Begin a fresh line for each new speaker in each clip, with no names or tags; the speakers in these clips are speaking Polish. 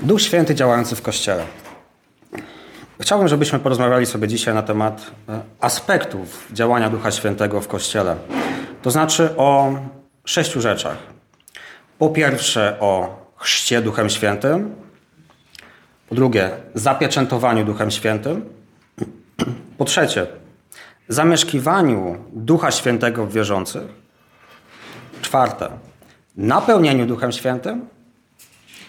Duch Święty działający w Kościele. Chciałbym, żebyśmy porozmawiali sobie dzisiaj na temat e, aspektów działania Ducha Świętego w Kościele. To znaczy o sześciu rzeczach. Po pierwsze o chrzcie Duchem Świętym. Po drugie zapieczętowaniu Duchem Świętym. Po trzecie zamieszkiwaniu Ducha Świętego w wierzących. Czwarte napełnieniu Duchem Świętym.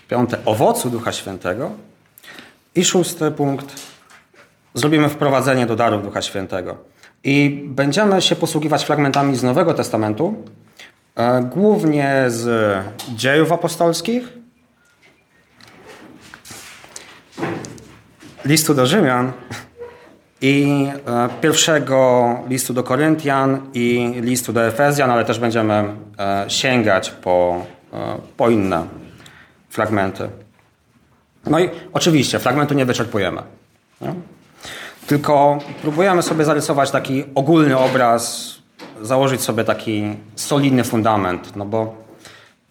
Piąte, owocu Ducha Świętego. I szósty punkt, zrobimy wprowadzenie do darów Ducha Świętego. I będziemy się posługiwać fragmentami z Nowego Testamentu, e, głównie z dziejów apostolskich, listu do Rzymian i e, pierwszego listu do Koryntian i listu do Efezjan, ale też będziemy e, sięgać po, po inne fragmenty. No i oczywiście fragmentu nie wyczerpujemy. Nie? Tylko próbujemy sobie zarysować taki ogólny obraz, założyć sobie taki solidny fundament, no bo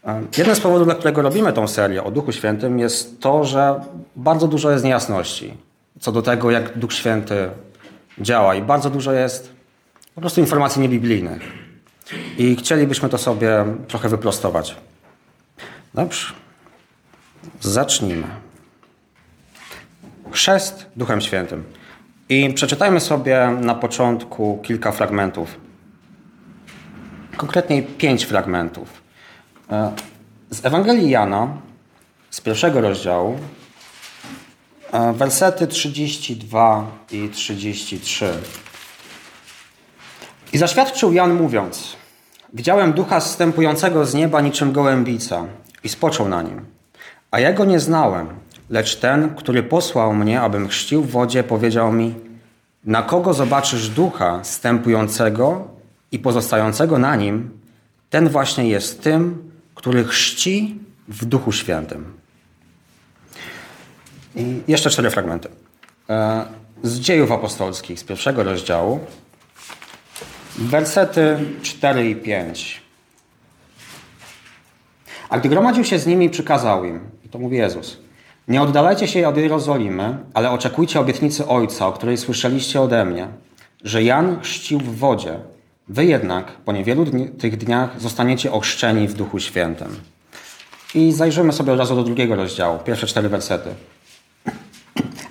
e, jeden z powodów, dla którego robimy tą serię o Duchu Świętym jest to, że bardzo dużo jest niejasności co do tego, jak Duch Święty działa i bardzo dużo jest po prostu informacji niebiblijnych. I chcielibyśmy to sobie trochę wyprostować. Dobrze. Zacznijmy. Chrzest Duchem Świętym. I przeczytajmy sobie na początku kilka fragmentów. Konkretnie pięć fragmentów. E, z Ewangelii Jana, z pierwszego rozdziału, e, wersety 32 i 33. I zaświadczył Jan mówiąc: Widziałem ducha zstępującego z nieba niczym gołębica i spoczął na nim. A ja go nie znałem, lecz ten, który posłał mnie, abym chrzcił w wodzie, powiedział mi: Na kogo zobaczysz ducha stępującego i pozostającego na nim, ten właśnie jest tym, który chrzci w Duchu Świętym. I jeszcze cztery fragmenty. E, z dziejów apostolskich, z pierwszego rozdziału, wersety 4 i 5. A gdy gromadził się z nimi, przykazał im, i to mówi Jezus, nie oddalajcie się od Jerozolimy, ale oczekujcie obietnicy Ojca, o której słyszeliście ode mnie, że Jan chrzcił w wodzie. Wy jednak po niewielu dni, tych dniach zostaniecie ochrzczeni w Duchu Świętym. I zajrzymy sobie od razu do drugiego rozdziału, pierwsze cztery wersety.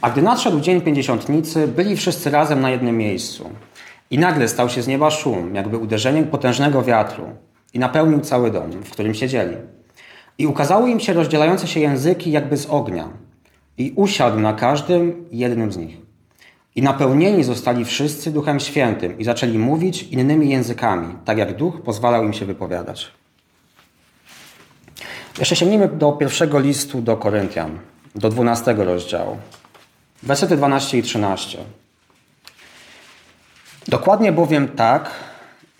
A gdy nadszedł dzień pięćdziesiątnicy, byli wszyscy razem na jednym miejscu. I nagle stał się z nieba szum, jakby uderzenie potężnego wiatru, i napełnił cały dom, w którym siedzieli. I ukazały im się rozdzielające się języki jakby z ognia. I usiadł na każdym jednym z nich. I napełnieni zostali wszyscy Duchem Świętym i zaczęli mówić innymi językami, tak jak Duch pozwalał im się wypowiadać. Jeszcze sięgnijmy do pierwszego listu do Koryntian, do 12 rozdziału. Wersety 12 i 13. Dokładnie bowiem tak,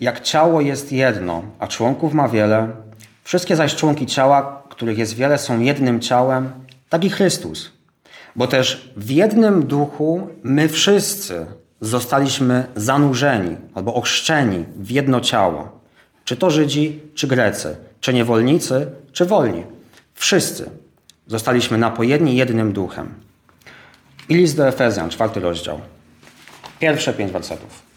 jak ciało jest jedno, a członków ma wiele, Wszystkie zaś członki ciała, których jest wiele, są jednym ciałem, tak i Chrystus. Bo też w jednym duchu my wszyscy zostaliśmy zanurzeni albo ochrzczeni w jedno ciało. Czy to Żydzi, czy Grecy, czy niewolnicy, czy wolni. Wszyscy zostaliśmy napojeni jednym duchem. I list do Efezjan, czwarty rozdział. Pierwsze pięć wersetów.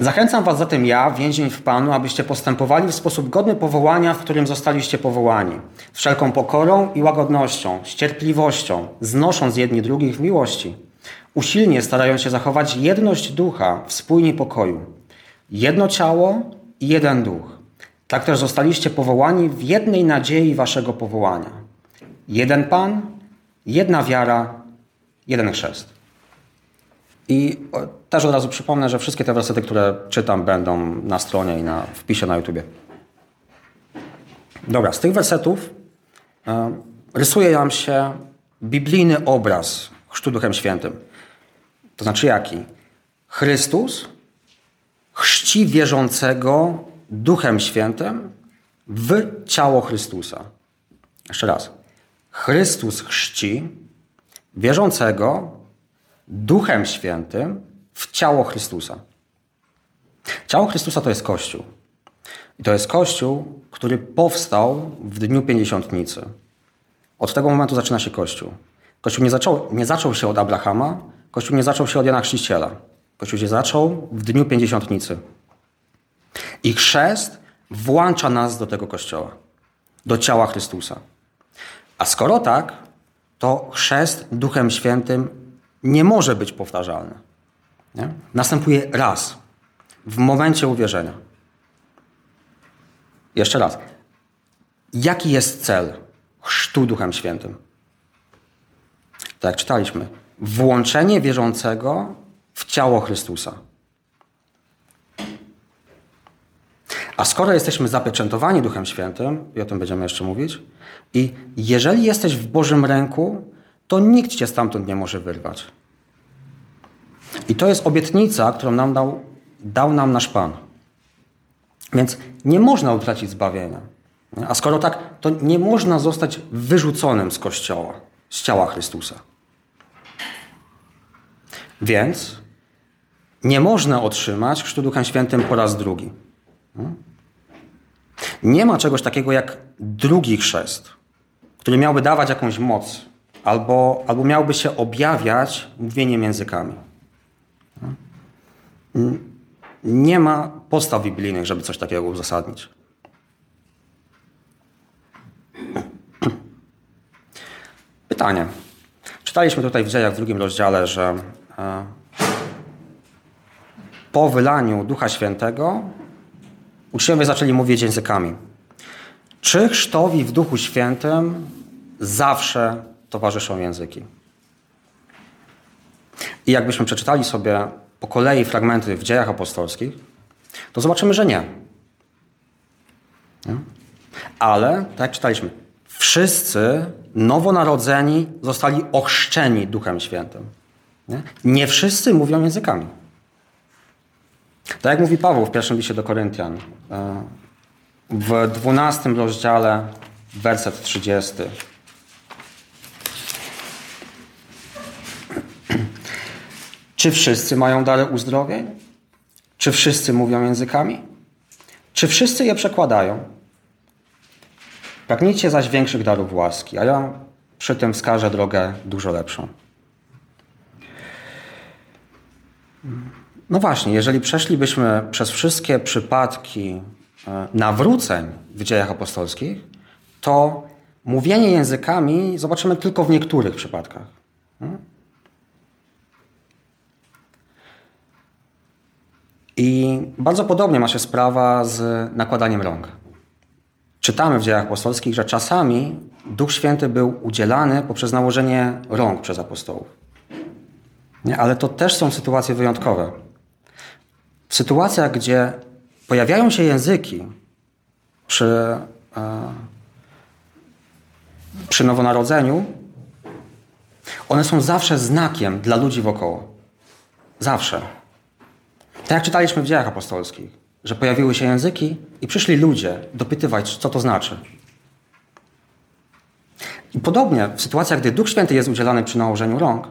Zachęcam Was zatem ja, więzień w Panu, abyście postępowali w sposób godny powołania, w którym zostaliście powołani. Wszelką pokorą i łagodnością, z cierpliwością, znosząc jedni drugich w miłości. Usilnie starając się zachować jedność ducha w spójni pokoju. Jedno ciało i jeden duch. Tak też zostaliście powołani w jednej nadziei Waszego powołania. Jeden Pan, jedna wiara, jeden chrzest. I też od razu przypomnę, że wszystkie te wersety, które czytam, będą na stronie i na wpisie na YouTubie. Dobra, z tych wersetów e, rysuje nam się biblijny obraz chrztu Duchem Świętym. To znaczy jaki? Chrystus chrzci wierzącego Duchem Świętym w ciało Chrystusa. Jeszcze raz. Chrystus chrzci wierzącego Duchem Świętym w ciało Chrystusa. Ciało Chrystusa to jest Kościół. I to jest Kościół, który powstał w dniu pięćdziesiątnicy. Od tego momentu zaczyna się Kościół. Kościół nie zaczął, nie zaczął się od Abrahama, Kościół nie zaczął się od Jana Chrzciciela. Kościół się zaczął w dniu Pięćdziesiątnicy. I chrzest włącza nas do tego Kościoła, do ciała Chrystusa. A skoro tak, to chrzest Duchem Świętym nie może być powtarzalny. Nie? Następuje raz, w momencie uwierzenia. Jeszcze raz. Jaki jest cel chrztu Duchem Świętym? Tak jak czytaliśmy. Włączenie wierzącego w ciało Chrystusa. A skoro jesteśmy zapieczętowani Duchem Świętym, i o tym będziemy jeszcze mówić, i jeżeli jesteś w Bożym ręku, to nikt cię stamtąd nie może wyrwać. I to jest obietnica, którą nam dał, dał nam nasz Pan. Więc nie można utracić zbawienia. A skoro tak, to nie można zostać wyrzuconym z Kościoła, z ciała Chrystusa. Więc nie można otrzymać chrztu Duchem Świętym po raz drugi. Nie ma czegoś takiego jak drugi chrzest, który miałby dawać jakąś moc albo, albo miałby się objawiać mówieniem językami. Nie ma postaw biblijnych, żeby coś takiego uzasadnić. Pytanie. Czytaliśmy tutaj w dziejach w drugim rozdziale, że e, po wylaniu Ducha Świętego uczniowie zaczęli mówić językami. Czy chrztowi w Duchu Świętym zawsze towarzyszą języki? I jakbyśmy przeczytali sobie po kolei fragmenty w dziejach apostolskich, to zobaczymy, że nie. nie? Ale, tak jak czytaliśmy, wszyscy nowonarodzeni zostali ochrzczeni Duchem Świętym. Nie, nie wszyscy mówią językami. Tak jak mówi Paweł w pierwszym liście do Koryntian, e, w dwunastym rozdziale, werset 30. Czy wszyscy mają dary uzdrowień? Czy wszyscy mówią językami? Czy wszyscy je przekładają? Pragnijcie zaś większych darów łaski, a ja przy tym wskażę drogę dużo lepszą. No właśnie, jeżeli przeszlibyśmy przez wszystkie przypadki e, nawróceń w dziejach apostolskich, to mówienie językami zobaczymy tylko w niektórych przypadkach. I bardzo podobnie ma się sprawa z nakładaniem rąk. Czytamy w dziejach apostolskich, że czasami Duch Święty był udzielany poprzez nałożenie rąk przez apostołów. Nie? Ale to też są sytuacje wyjątkowe. W sytuacjach, gdzie pojawiają się języki przy, e, przy nowonarodzeniu, one są zawsze znakiem dla ludzi wokoło. Zawsze. Tak jak czytaliśmy w dziejach apostolskich, że pojawiły się języki i przyszli ludzie dopytywać, co to znaczy. I podobnie w sytuacjach, gdy Duch Święty jest udzielany przy nałożeniu rąk,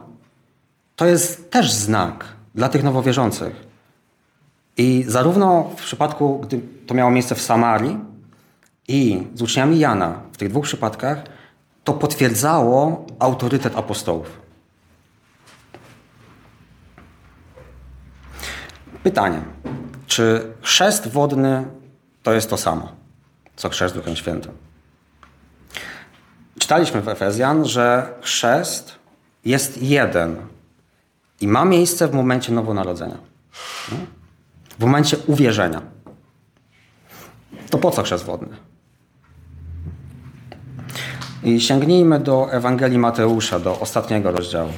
to jest też znak dla tych nowowierzących. I zarówno w przypadku, gdy to miało miejsce w Samarii i z uczniami Jana, w tych dwóch przypadkach, to potwierdzało autorytet apostołów. Pytanie, czy chrzest wodny to jest to samo, co chrzest Duchem Świętym? Czytaliśmy w Efezjan, że chrzest jest jeden i ma miejsce w momencie nowonarodzenia. W momencie uwierzenia. To po co chrzest wodny? I sięgnijmy do Ewangelii Mateusza, do ostatniego rozdziału,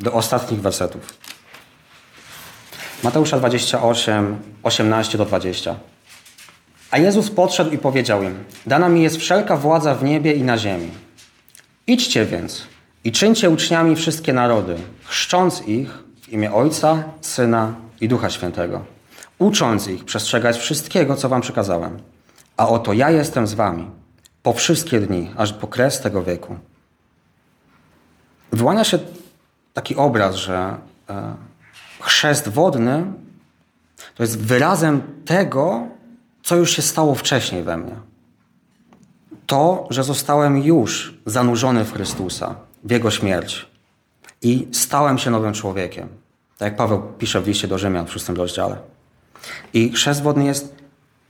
do ostatnich wersetów. Mateusza 28, 18 do 20. A Jezus podszedł i powiedział im: Dana mi jest wszelka władza w niebie i na ziemi. Idźcie więc i czyńcie uczniami wszystkie narody, chrzcząc ich w imię Ojca, Syna i Ducha Świętego, ucząc ich przestrzegać wszystkiego, co wam przykazałem. A oto ja jestem z wami po wszystkie dni, aż po kres tego wieku. Wyłania się taki obraz, że e, chrzest wodny to jest wyrazem tego, co już się stało wcześniej we mnie. To, że zostałem już zanurzony w Chrystusa, w Jego śmierć i stałem się nowym człowiekiem. Tak jak Paweł pisze w liście do Rzymian w szóstym rozdziale. I chrzest wodny jest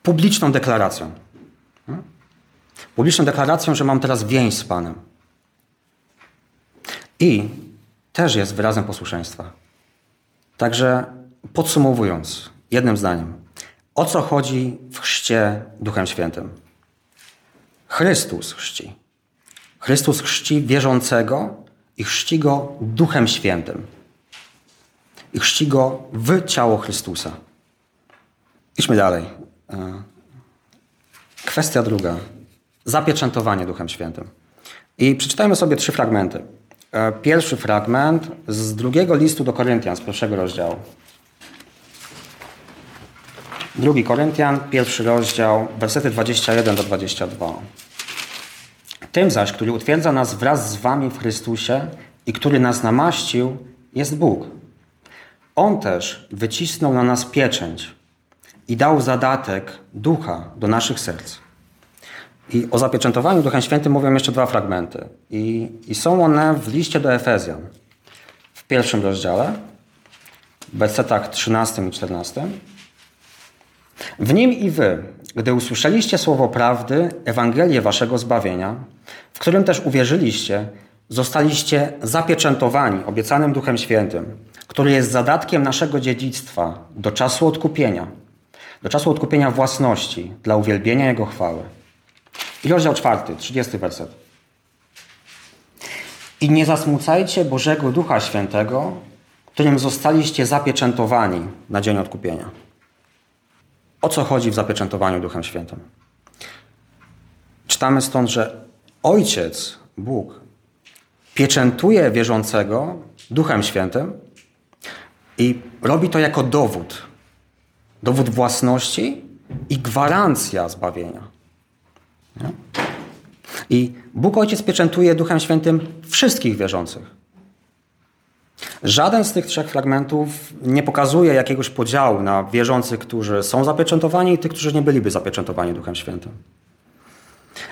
publiczną deklaracją. Hmm? Publiczną deklaracją, że mam teraz więź z Panem. I też jest wyrazem posłuszeństwa. Także podsumowując, jednym zdaniem, o co chodzi w chrzcie Duchem Świętym? Chrystus chrzci. Chrystus chrzci wierzącego i chrzci go Duchem Świętym. I chrzci go w ciało Chrystusa. Idźmy dalej. E, kwestia druga. Zapieczętowanie Duchem Świętym. I przeczytajmy sobie trzy fragmenty. E, pierwszy fragment z drugiego listu do Koryntian, z pierwszego rozdziału. Drugi Koryntian, pierwszy rozdział, wersety 21 do 22. Tym zaś, który utwierdza nas wraz z wami w Chrystusie i który nas namaścił, jest Bóg. On też wycisnął na nas pieczęć i dał zadatek ducha do naszych serc. I o zapieczętowaniu Duchem Świętym mówią jeszcze dwa fragmenty. I, I, są one w liście do Efezjan. W pierwszym rozdziale, w wersetach 13 i 14. W nim i wy, gdy usłyszeliście słowo prawdy, Ewangelię waszego zbawienia, w którym też uwierzyliście, zostaliście zapieczętowani obiecanym Duchem Świętym, który jest zadatkiem naszego dziedzictwa do czasu odkupienia, do czasu odkupienia własności dla uwielbienia Jego chwały. I rozdział czwarty, 30 werset. I nie zasmucajcie Bożego Ducha Świętego, którym zostaliście zapieczętowani na dzień odkupienia. O co chodzi w zapieczętowaniu Duchem Świętym? Czytamy stąd, że Ojciec, Bóg, pieczętuje wierzącego Duchem Świętym i robi to jako dowód. Dowód własności i gwarancja zbawienia. Nie? I Bóg Ojciec pieczętuje Duchem Świętym wszystkich wierzących. Żaden z tych trzech fragmentów nie pokazuje jakiegoś podziału na wierzących, którzy są zapieczętowani i tych, którzy nie byliby zapieczętowani Duchem Świętym.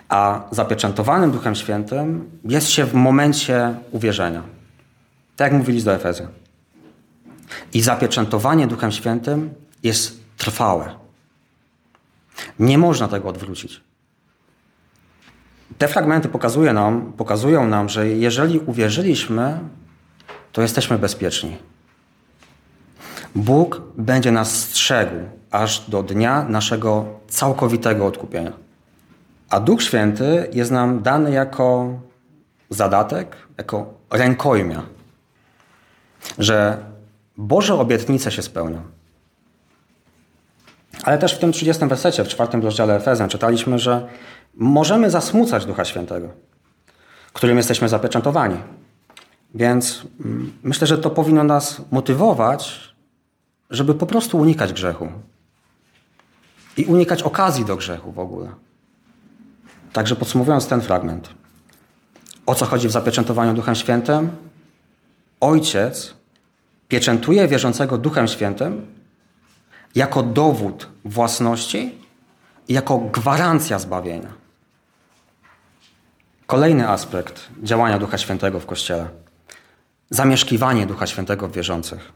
A zapieczętowanym Duchem Świętym jest się w momencie uwierzenia. Tak jak mówili do Efezy. I zapieczętowanie Duchem Świętym jest trwałe. Nie można tego odwrócić. Te fragmenty pokazują nam, pokazują nam, że jeżeli uwierzyliśmy, to jesteśmy bezpieczni. Bóg będzie nas strzegł aż do dnia naszego całkowitego odkupienia. A Duch Święty jest nam dany jako zadatek, jako rękojmia, że Boże obietnice się spełnią. Ale też w tym 30 wersecie, w czwartym rozdziale Efezem czytaliśmy, że możemy zasmucać Ducha Świętego, którym jesteśmy zapieczętowani. Więc mm, myślę, że to powinno nas motywować, żeby po prostu unikać grzechu. I unikać okazji do grzechu w ogóle. Także podsumowując ten fragment. O co chodzi w zapieczętowaniu Duchem Świętym? Ojciec pieczętuje wierzącego Duchem Świętym jako dowód własności i jako gwarancja zbawienia. Kolejny aspekt działania Ducha Świętego w Kościele. Zamieszkiwanie Ducha Świętego w wierzących.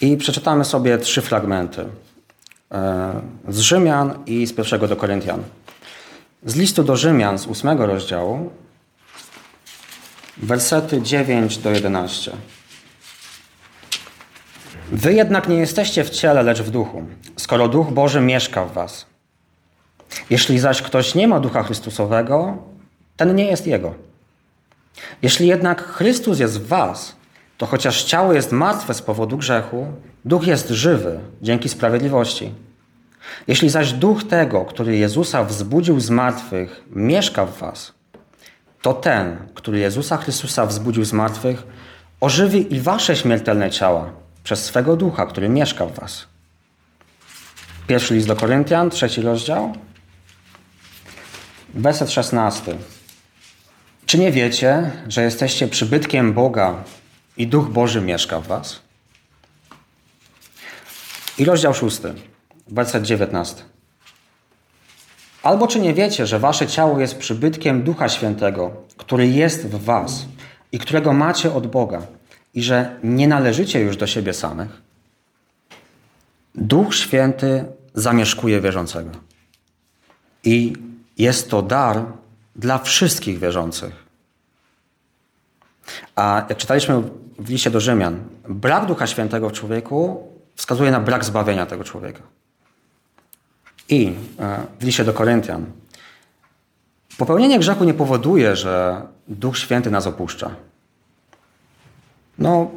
I przeczytamy sobie trzy fragmenty e, z Rzymian i z pierwszego do Koryntian. Z listu do Rzymian z ósmego rozdziału, wersety 9 do 11. Wy jednak nie jesteście w ciele, lecz w duchu, skoro Duch Boży mieszka w was. Jeśli zaś ktoś nie ma Ducha Chrystusowego, ten nie jest Jego. Jeśli jednak Chrystus jest w was, to chociaż ciało jest martwe z powodu grzechu, Duch jest żywy dzięki sprawiedliwości. Jeśli zaś Duch tego, który Jezusa wzbudził z martwych, mieszka w was, to ten, który Jezusa Chrystusa wzbudził z martwych, ożywi i wasze śmiertelne ciała przez swego ducha, który mieszka w was. Pierwszy list do Koryntian, trzeci rozdział, werset szesnasty. Czy nie wiecie, że jesteście przybytkiem Boga i Duch Boży mieszka w was? I rozdział szósty, werset dziewiętnasty. Albo czy nie wiecie, że wasze ciało jest przybytkiem Ducha Świętego, który jest w was i którego macie od Boga, i że nie należycie już do siebie samych? Duch Święty zamieszkuje wierzącego. I jest to dar dla wszystkich wierzących. A jak czytaliśmy w liście do Rzymian, brak Ducha Świętego w człowieku wskazuje na brak zbawienia tego człowieka. I e, w liście do Koryntian, popełnienie grzechu nie powoduje, że Duch Święty nas opuszcza. No,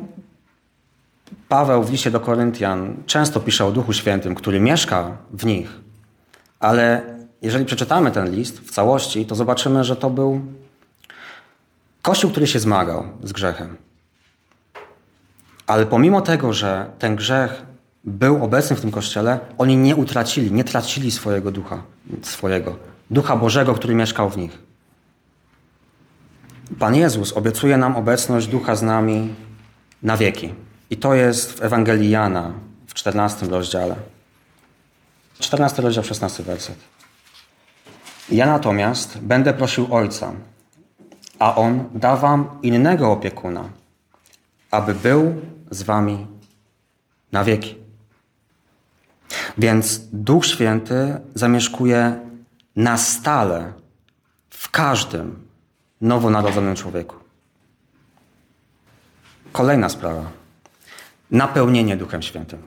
Paweł w liście do Koryntian często pisze o Duchu Świętym, który mieszka w nich, ale jeżeli przeczytamy ten list w całości, to zobaczymy, że to był Kościół, który się zmagał z grzechem. Ale pomimo tego, że ten grzech był obecny w tym kościele, oni nie utracili, nie tracili swojego ducha, swojego ducha Bożego, który mieszkał w nich. Pan Jezus obiecuje nam obecność ducha z nami na wieki. I to jest w Ewangelii Jana w 14 rozdziale. 14 rozdział, 16 werset. Ja natomiast będę prosił Ojca, a On da wam innego opiekuna, aby był z wami na wieki. Więc Duch Święty zamieszkuje na stale w każdym nowonarodzonym człowieku. Kolejna sprawa. Napełnienie Duchem Świętym.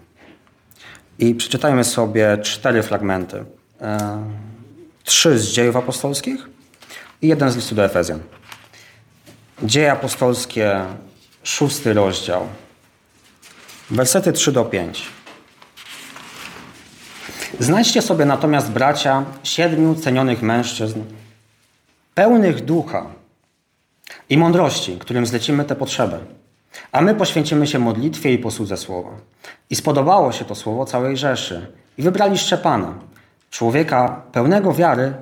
I przeczytajmy sobie cztery fragmenty. Trzy z dziejów apostolskich i jeden z listu do Efezjan. Dzieje apostolskie, szósty rozdział, wersety 3 do 5. Znajdźcie sobie natomiast, bracia, siedmiu cenionych mężczyzn, pełnych ducha i mądrości, którym zlecimy tę potrzebę. A my poświęcimy się modlitwie i posłudze słowa. I spodobało się to słowo całej Rzeszy. I wybrali Szczepana, człowieka pełnego wiary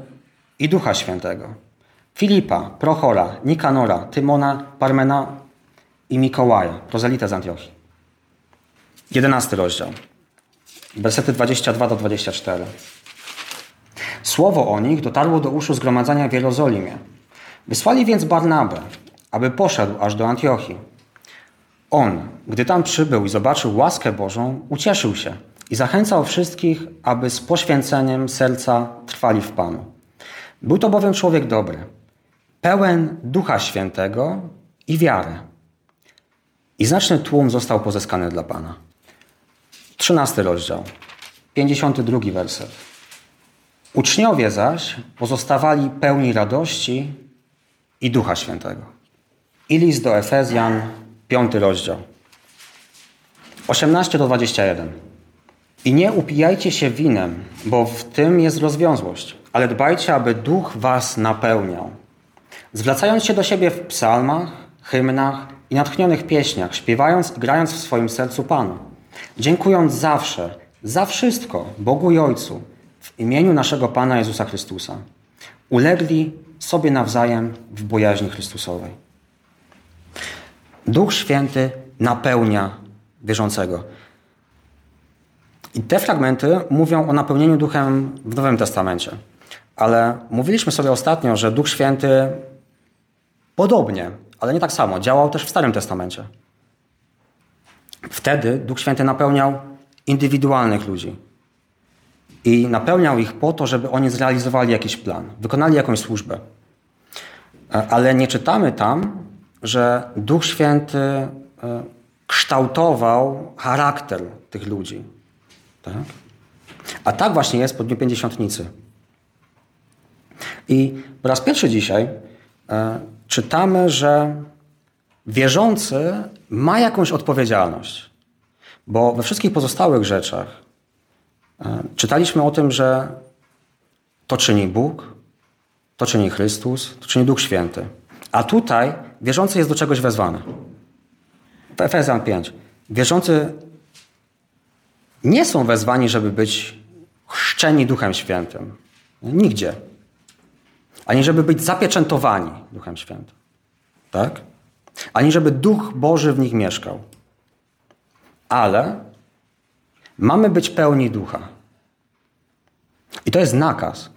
i Ducha Świętego Filipa, Prochora, Nikanora, Tymona, Parmena i Mikołaja, prozelita z Antiochii. Jedenasty rozdział, wersety 22 do 24. Słowo o nich dotarło do uszu zgromadzenia w Jerozolimie. Wysłali więc Barnabę, aby poszedł aż do Antiochii. On, gdy tam przybył i zobaczył łaskę Bożą, ucieszył się i zachęcał wszystkich, aby z poświęceniem serca trwali w Panu. Był to bowiem człowiek dobry, pełen Ducha Świętego i wiary. I znaczny tłum został pozyskany dla Pana. Trzynasty rozdział, 52 werset. Uczniowie zaś pozostawali pełni radości i Ducha Świętego. I list do Efezjan, piąty rozdział, 18 do 21. I nie upijajcie się winem, bo w tym jest rozwiązłość, ale dbajcie, aby duch was napełniał Zwracając się do siebie w psalmach, hymnach i natchnionych pieśniach, śpiewając i grając w swoim sercu Panu, dziękując zawsze, za wszystko Bogu i Ojcu w imieniu naszego Pana Jezusa Chrystusa, ulegli sobie nawzajem w bojaźni Chrystusowej. Duch Święty napełnia wierzącego. I te fragmenty mówią o napełnieniu duchem w Nowym Testamencie. Ale mówiliśmy sobie ostatnio, że Duch Święty Podobnie, ale nie tak samo. Działał też w Starym Testamencie. Wtedy Duch Święty napełniał indywidualnych ludzi. I napełniał ich po to, żeby oni zrealizowali jakiś plan, wykonali jakąś służbę. E, ale nie czytamy tam, że Duch Święty e, kształtował charakter tych ludzi. Tak? A tak właśnie jest po Dniu Pięćdziesiątnicy. I po raz pierwszy dzisiaj e, czytamy, że wierzący ma jakąś odpowiedzialność. Bo we wszystkich pozostałych rzeczach e, czytaliśmy o tym, że to czyni Bóg, to czyni Chrystus, to czyni Duch Święty. A tutaj wierzący jest do czegoś wezwany. W Efezjan 5. Wierzący nie są wezwani, żeby być chrzczeni Duchem Świętym. Nigdzie ani żeby być zapieczętowani Duchem Świętym. Tak? Ani żeby Duch Boży w nich mieszkał. Ale mamy być pełni ducha. I to jest nakaz.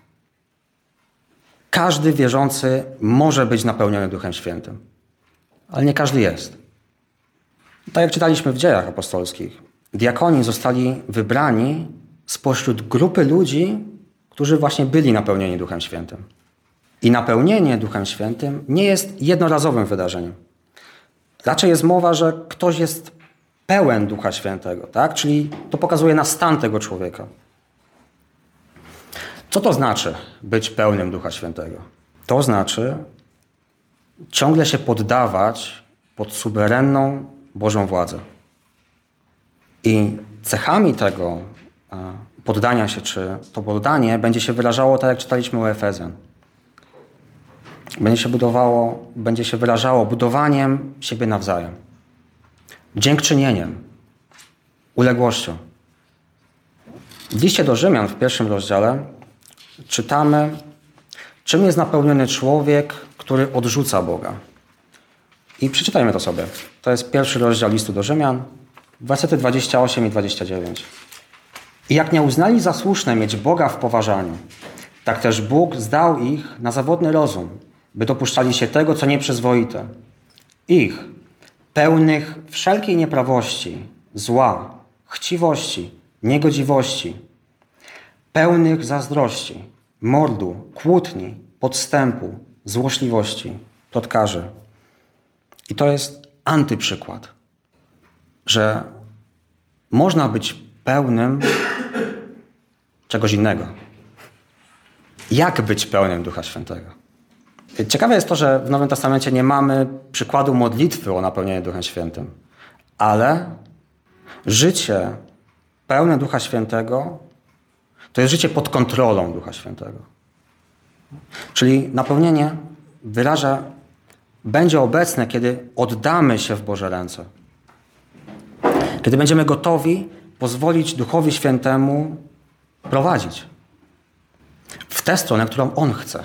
każdy wierzący może być napełniony Duchem Świętym, ale nie każdy jest. Tak jak czytaliśmy w dziejach apostolskich, diakoni zostali wybrani spośród grupy ludzi, którzy właśnie byli napełnieni Duchem Świętym. I napełnienie Duchem Świętym nie jest jednorazowym wydarzeniem. Raczej jest mowa, że ktoś jest pełen Ducha Świętego, tak? Czyli to pokazuje na stan tego człowieka. Co to znaczy być pełnym Ducha Świętego? To znaczy ciągle się poddawać pod suwerenną Bożą władzę. I cechami tego poddania się, czy to poddanie będzie się wyrażało tak, jak czytaliśmy u Efezjan. Będzie się budowało, będzie się wyrażało budowaniem siebie nawzajem, dziękczynieniem, uległością. W liście do Rzymian w pierwszym rozdziale czytamy, czym jest napełniony człowiek, który odrzuca Boga. I przeczytajmy to sobie. To jest pierwszy rozdział listu do Rzymian, wersety 28 i 29. I jak nie uznali za słuszne mieć Boga w poważaniu, tak też Bóg zdał ich na zawodny rozum, by dopuszczali się tego, co nieprzyzwoite. Ich, pełnych wszelkiej nieprawości, zła, chciwości, niegodziwości, pełnych zazdrości, mordu, kłótni, podstępu, złośliwości, plotkarzy. I to jest antyprzykład, że można być pełnym czegoś innego. Jak być pełnym Ducha Świętego? Ciekawe jest to, że w Nowym Testamencie nie mamy przykładu modlitwy o napełnienie Duchem Świętym, ale życie pełne Ducha Świętego to jest życie pod kontrolą Ducha Świętego. Czyli napełnienie wyraża, będzie obecne, kiedy oddamy się w Boże ręce. Kiedy będziemy gotowi pozwolić Duchowi Świętemu prowadzić w tę stronę, którą On chce.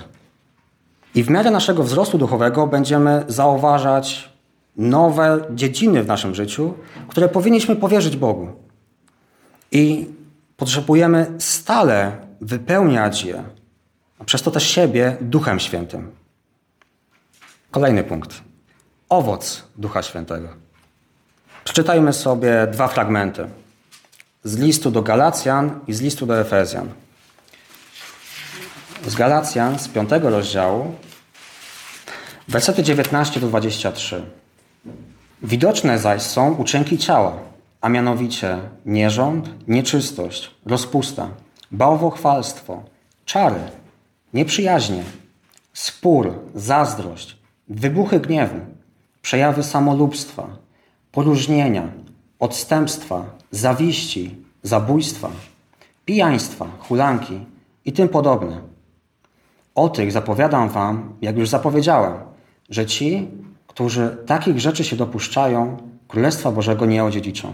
I w miarę naszego wzrostu duchowego będziemy zauważać nowe dziedziny w naszym życiu, które powinniśmy powierzyć Bogu. I potrzebujemy stale wypełniać je, a przez to też siebie Duchem Świętym. Kolejny punkt. Owoc Ducha Świętego. Przeczytajmy sobie dwa fragmenty z listu do Galacjan i z listu do Efezjan. Z Galacjan, z piątego rozdziału, wersety 19 do 23. Widoczne zaś są uczynki ciała, a mianowicie nierząd, nieczystość, rozpusta, bałwochwalstwo, czary, nieprzyjaźnie, spór, zazdrość, wybuchy gniewu, przejawy samolubstwa, poróżnienia, odstępstwa, zawiści, zabójstwa, pijaństwa, hulanki i tym podobne. O tych zapowiadam wam, jak już zapowiedziałem, że ci, którzy takich rzeczy się dopuszczają, Królestwa Bożego nie odziedziczą.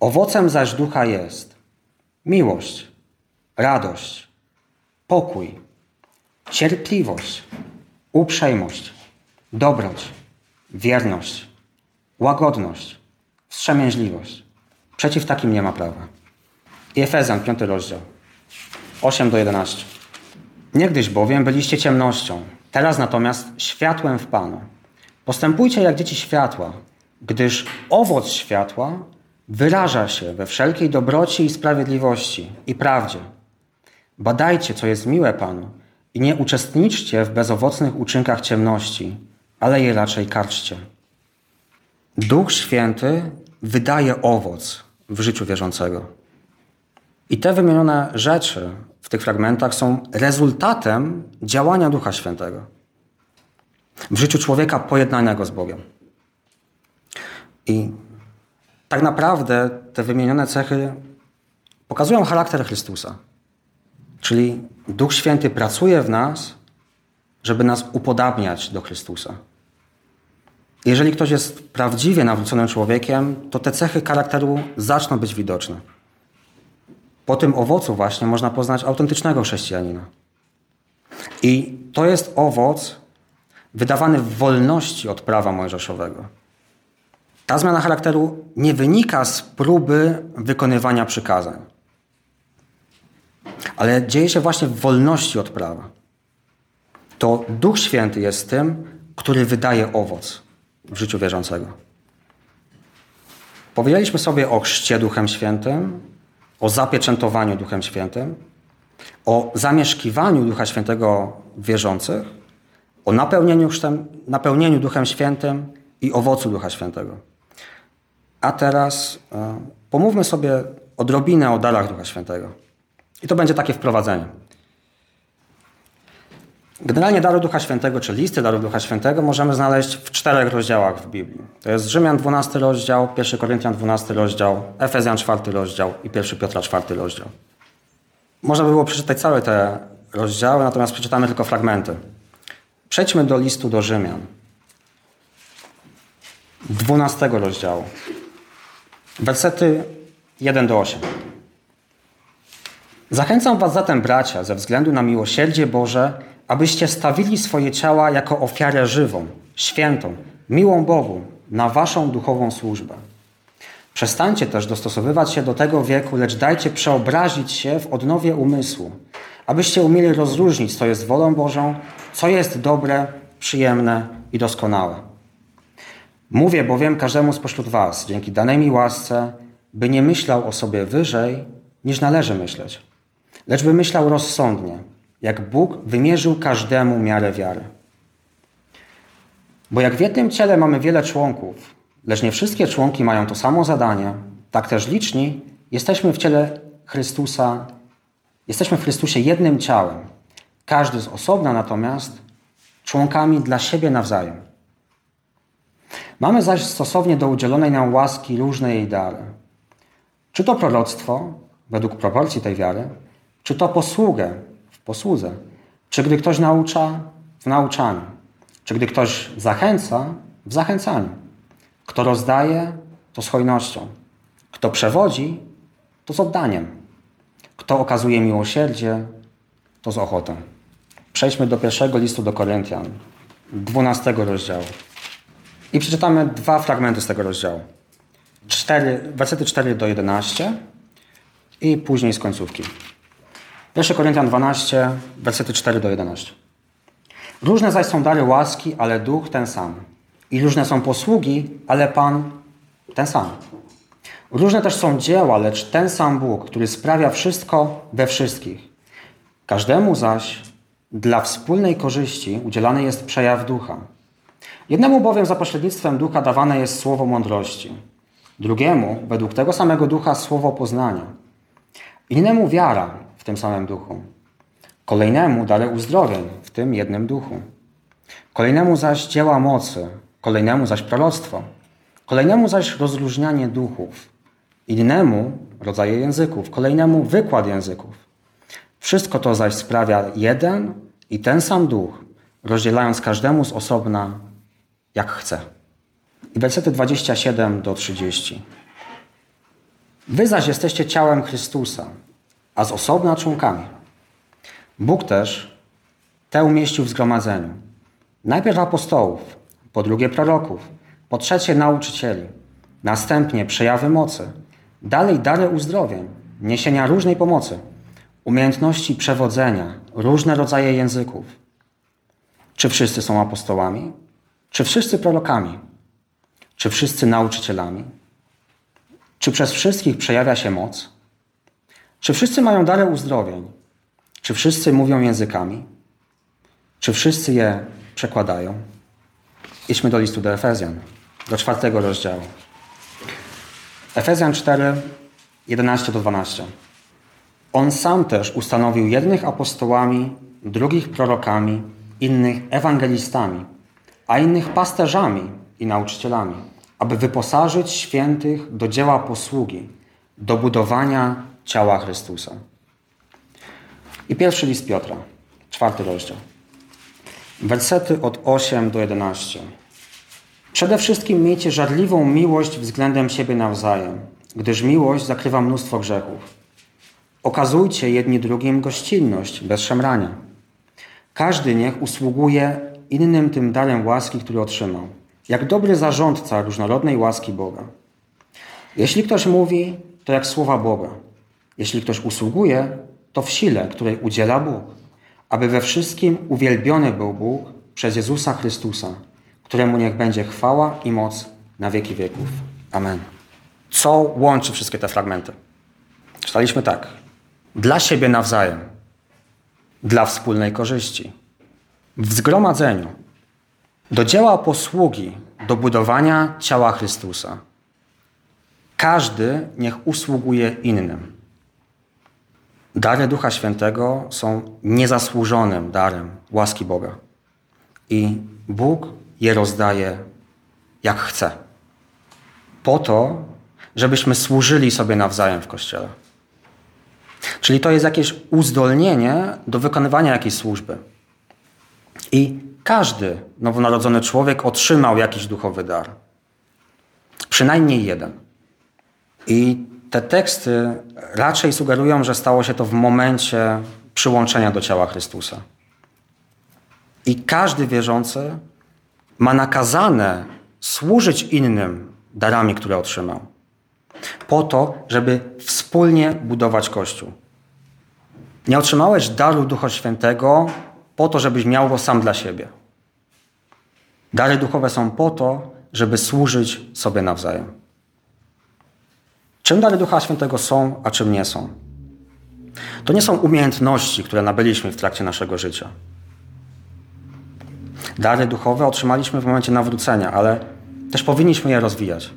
Owocem zaś ducha jest miłość, radość, pokój, cierpliwość, uprzejmość, dobroć, wierność, łagodność, wstrzemięźliwość. Przeciw takim nie ma prawa. I Efezjan, 5 rozdział, 8 do 11. Niegdyś bowiem byliście ciemnością, teraz natomiast światłem w Panu. Postępujcie jak dzieci światła, gdyż owoc światła wyraża się we wszelkiej dobroci i sprawiedliwości i prawdzie. Badajcie, co jest miłe Panu i nie uczestniczcie w bezowocnych uczynkach ciemności, ale je raczej karczcie. Duch Święty wydaje owoc w życiu wierzącego. I te wymienione rzeczy w tych fragmentach są rezultatem działania Ducha Świętego w życiu człowieka pojednanego z Bogiem. I tak naprawdę te wymienione cechy pokazują charakter Chrystusa. Czyli Duch Święty pracuje w nas, żeby nas upodabniać do Chrystusa. Jeżeli ktoś jest prawdziwie nawróconym człowiekiem, to te cechy charakteru zaczną być widoczne. Po tym owocu właśnie można poznać autentycznego chrześcijanina. I to jest owoc wydawany w wolności od prawa mojżeszowego. Ta zmiana charakteru nie wynika z próby wykonywania przykazań, ale dzieje się właśnie w wolności od prawa. to Duch Święty jest tym, który wydaje owoc w życiu wierzącego. Powiedzieliśmy sobie o chrzcie Duchem Świętym, o zapieczętowaniu Duchem Świętym, o zamieszkiwaniu Ducha Świętego w wierzących, o napełnieniu, chrztem, napełnieniu Duchem Świętym i owocu Ducha Świętego. A teraz e, pomówmy sobie odrobinę o darach Ducha Świętego. I to będzie takie wprowadzenie. Generalnie dary Ducha Świętego, czy listy darów Ducha Świętego możemy znaleźć w czterech rozdziałach w Biblii. To jest Rzymian 12 rozdział, 1 Koryntian 12 rozdział, Efezjan 4 rozdział i 1 Piotra 4 rozdział. Można by było przeczytać całe te rozdziały, natomiast przeczytamy tylko fragmenty. Przejdźmy do listu do Rzymian. 12 rozdziału. Wersety 1 do 8. Zachęcam Was zatem, bracia, ze względu na miłosierdzie Boże, abyście stawili swoje ciała jako ofiarę żywą, świętą, miłą Bogu, na Waszą duchową służbę. Przestańcie też dostosowywać się do tego wieku, lecz dajcie przeobrazić się w odnowie umysłu, abyście umieli rozróżnić, co jest wolą Bożą, co jest dobre, przyjemne i doskonałe. Mówię bowiem każdemu spośród Was, dzięki danej mi łasce, by nie myślał o sobie wyżej, niż należy myśleć, lecz by myślał rozsądnie, jak Bóg wymierzył każdemu miarę wiary. Bo jak w jednym ciele mamy wiele członków, lecz nie wszystkie członki mają to samo zadanie, tak też liczni jesteśmy w ciele Chrystusa, jesteśmy w Chrystusie jednym ciałem, każdy z osobna natomiast członkami dla siebie nawzajem. Mamy zaś stosownie do udzielonej nam łaski różne jej dary. Czy to proroctwo, według proporcji tej wiary, czy to posługę posłudze, czy gdy ktoś naucza w nauczaniu, czy gdy ktoś zachęca w zachęcaniu. Kto rozdaje, to z hojnością. Kto przewodzi, to z oddaniem. Kto okazuje miłosierdzie, to z ochotą. Przejdźmy do pierwszego listu do Koryntian, 12 rozdziału. I przeczytamy dwa fragmenty z tego rozdziału. 4, wersety 4 do 11 i później z końcówki. 1 Koryntian 12, wersety 4 do 11. Różne zaś są dary łaski, ale duch ten sam. I różne są posługi, ale Pan ten sam. Różne też są dzieła, lecz ten sam Bóg, który sprawia wszystko we wszystkich. Każdemu zaś dla wspólnej korzyści udzielany jest przejaw ducha. Jednemu bowiem za pośrednictwem ducha dawane jest słowo mądrości, drugiemu według tego samego ducha słowo poznania, innemu wiara w tym samym duchu, kolejnemu dary uzdrowień w tym jednym duchu, kolejnemu zaś dzieła mocy, kolejnemu zaś proroctwo, kolejnemu zaś rozróżnianie duchów, innemu rodzaje języków, kolejnemu wykład języków. Wszystko to zaś sprawia jeden i ten sam duch, rozdzielając każdemu z osobna jak chce. I wersety 27 do 30. Wy zaś jesteście ciałem Chrystusa, a z osobna członkami. Bóg też te umieścił w zgromadzeniu. Najpierw apostołów, po drugie proroków, po trzecie nauczycieli, następnie przejawy mocy, dalej dary uzdrowień, niesienia różnej pomocy, umiejętności przewodzenia, różne rodzaje języków. Czy wszyscy są apostołami? Czy wszyscy prorokami? Czy wszyscy nauczycielami? Czy przez wszystkich przejawia się moc? Czy wszyscy mają dary uzdrowień? Czy wszyscy mówią językami? Czy wszyscy je przekładają? Idźmy do listu do Efezjan, do czwartego rozdziału. Efezjan 4, 11 do 12. On sam też ustanowił jednych apostołami, drugich prorokami, innych ewangelistami, a innych pasterzami i nauczycielami, aby wyposażyć świętych do dzieła posługi, do budowania ciała Chrystusa. I pierwszy list Piotra, czwarty rozdział. Wersety od 8 do 11. Przede wszystkim miejcie żarliwą miłość względem siebie nawzajem, gdyż miłość zakrywa mnóstwo grzechów. Okazujcie jedni drugim gościnność bez szemrania. Każdy niech usługuje innym tym darem łaski, który otrzymał, jak dobry zarządca różnorodnej łaski Boga. Jeśli ktoś mówi, to jak słowa Boga. Jeśli ktoś usługuje, to w sile, której udziela Bóg, aby we wszystkim uwielbiony był Bóg przez Jezusa Chrystusa, któremu niech będzie chwała i moc na wieki wieków. Amen. Co łączy wszystkie te fragmenty? Czytaliśmy tak. Dla siebie nawzajem, dla wspólnej korzyści, w zgromadzeniu, do dzieła posługi, do budowania ciała Chrystusa. Każdy niech usługuje innym. Dary Ducha Świętego są niezasłużonym darem łaski Boga. I Bóg je rozdaje jak chce. Po to, żebyśmy służyli sobie nawzajem w Kościele. Czyli to jest jakieś uzdolnienie do wykonywania jakiejś służby. I każdy nowonarodzony człowiek otrzymał jakiś duchowy dar. Przynajmniej jeden. I te teksty raczej sugerują, że stało się to w momencie przyłączenia do ciała Chrystusa. I każdy wierzący ma nakazane służyć innym darami, które otrzymał, po to, żeby wspólnie budować Kościół. Nie otrzymałeś daru Ducha Świętego po to, żebyś miał go sam dla siebie. Dary duchowe są po to, żeby służyć sobie nawzajem. Czym dary Ducha Świętego są, a czym nie są? To nie są umiejętności, które nabyliśmy w trakcie naszego życia. Dary duchowe otrzymaliśmy w momencie nawrócenia, ale też powinniśmy je rozwijać.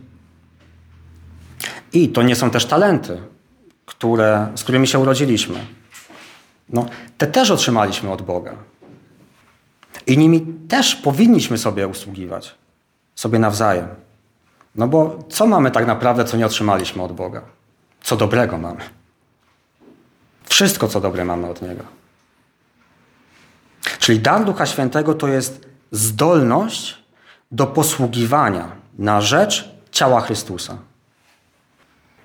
I to nie są też talenty, które, z którymi się urodziliśmy. No, te też otrzymaliśmy od Boga. I nimi też powinniśmy sobie usługiwać, sobie nawzajem. No bo co mamy tak naprawdę, co nie otrzymaliśmy od Boga? Co dobrego mamy? Wszystko, co dobre mamy od Niego. Czyli dar Ducha Świętego to jest zdolność do posługiwania na rzecz ciała Chrystusa.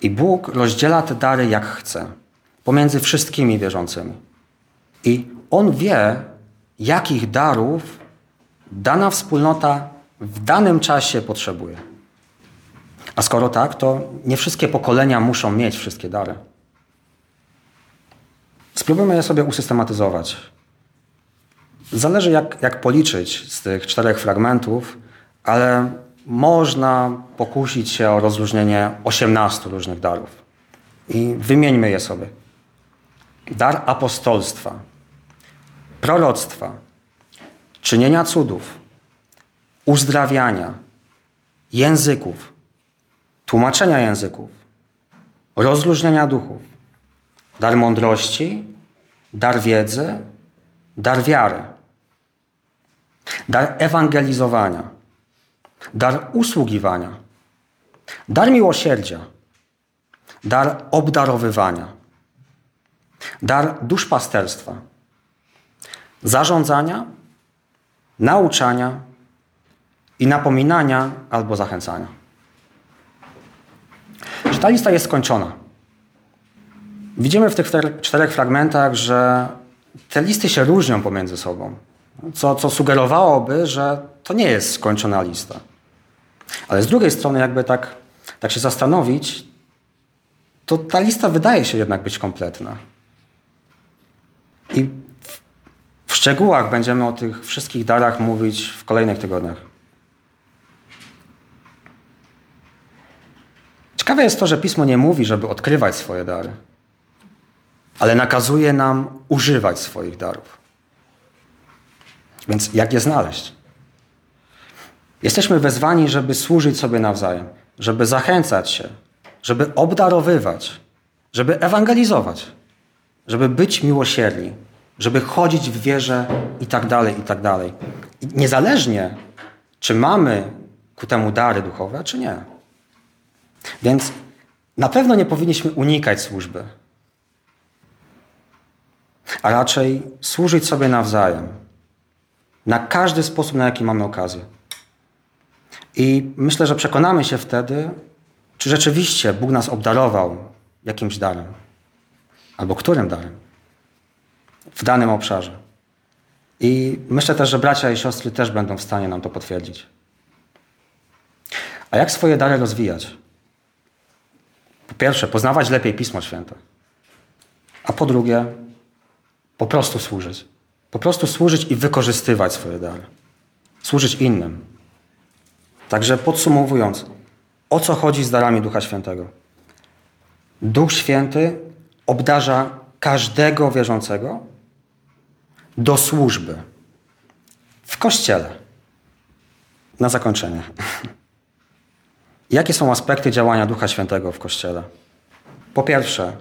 I Bóg rozdziela te dary jak chce, pomiędzy wszystkimi wierzącymi. I On wie, jakich darów dana wspólnota w danym czasie potrzebuje. A skoro tak, to nie wszystkie pokolenia muszą mieć wszystkie dary. Spróbujmy je sobie usystematyzować. Zależy, jak, jak policzyć z tych czterech fragmentów, ale można pokusić się o rozróżnienie 18 różnych darów. I wymieńmy je sobie. Dar apostolstwa, proroctwa, czynienia cudów, uzdrawiania, języków, tłumaczenia języków, rozróżnienia duchów, dar mądrości, dar wiedzy, dar wiary, dar ewangelizowania, dar usługiwania, dar miłosierdzia, dar obdarowywania, dar duszpasterstwa, zarządzania, nauczania i napominania albo zachęcania. Ta lista jest skończona? Widzimy w tych czterech fragmentach, że te listy się różnią pomiędzy sobą, co, co sugerowałoby, że to nie jest skończona lista. Ale z drugiej strony, jakby tak, tak się zastanowić, to ta lista wydaje się jednak być kompletna. I w szczegółach będziemy o tych wszystkich darach mówić w kolejnych tygodniach. Ciekawe jest to, że pismo nie mówi, żeby odkrywać swoje dary, ale nakazuje nam używać swoich darów. Więc jak je znaleźć? Jesteśmy wezwani, żeby służyć sobie nawzajem, żeby zachęcać się, żeby obdarowywać, żeby ewangelizować, żeby być miłosierni, żeby chodzić w wierze i tak dalej, i tak dalej. Niezależnie, czy mamy ku temu dary duchowe, czy nie. Więc na pewno nie powinniśmy unikać służby, a raczej służyć sobie nawzajem, na każdy sposób, na jaki mamy okazję. I myślę, że przekonamy się wtedy, czy rzeczywiście Bóg nas obdarował jakimś darem, albo którym darem w danym obszarze. I myślę też, że bracia i siostry też będą w stanie nam to potwierdzić. A jak swoje dary rozwijać? Po pierwsze, poznawać lepiej Pismo Święte. A po drugie, po prostu służyć. Po prostu służyć i wykorzystywać swoje dary. Służyć innym. Także podsumowując, o co chodzi z darami Ducha Świętego? Duch Święty obdarza każdego wierzącego do służby w kościele. Na zakończenie. Jakie są aspekty działania Ducha Świętego w kościele? Po pierwsze,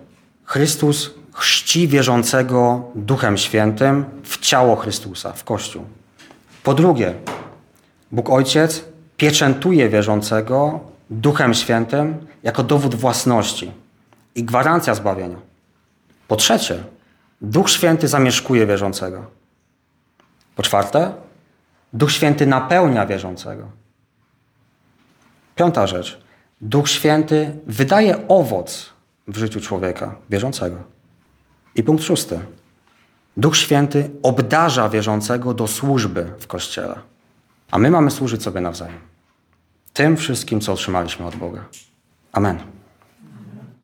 Chrystus chrzci wierzącego Duchem Świętym w ciało Chrystusa, w Kościół. Po drugie, Bóg Ojciec pieczętuje wierzącego Duchem Świętym jako dowód własności i gwarancja zbawienia. Po trzecie, Duch Święty zamieszkuje wierzącego. Po czwarte, Duch Święty napełnia wierzącego. Piąta rzecz. Duch Święty wydaje owoc w życiu człowieka wierzącego. I punkt szósty. Duch Święty obdarza wierzącego do służby w Kościele. A my mamy służyć sobie nawzajem. Tym wszystkim, co otrzymaliśmy od Boga. Amen.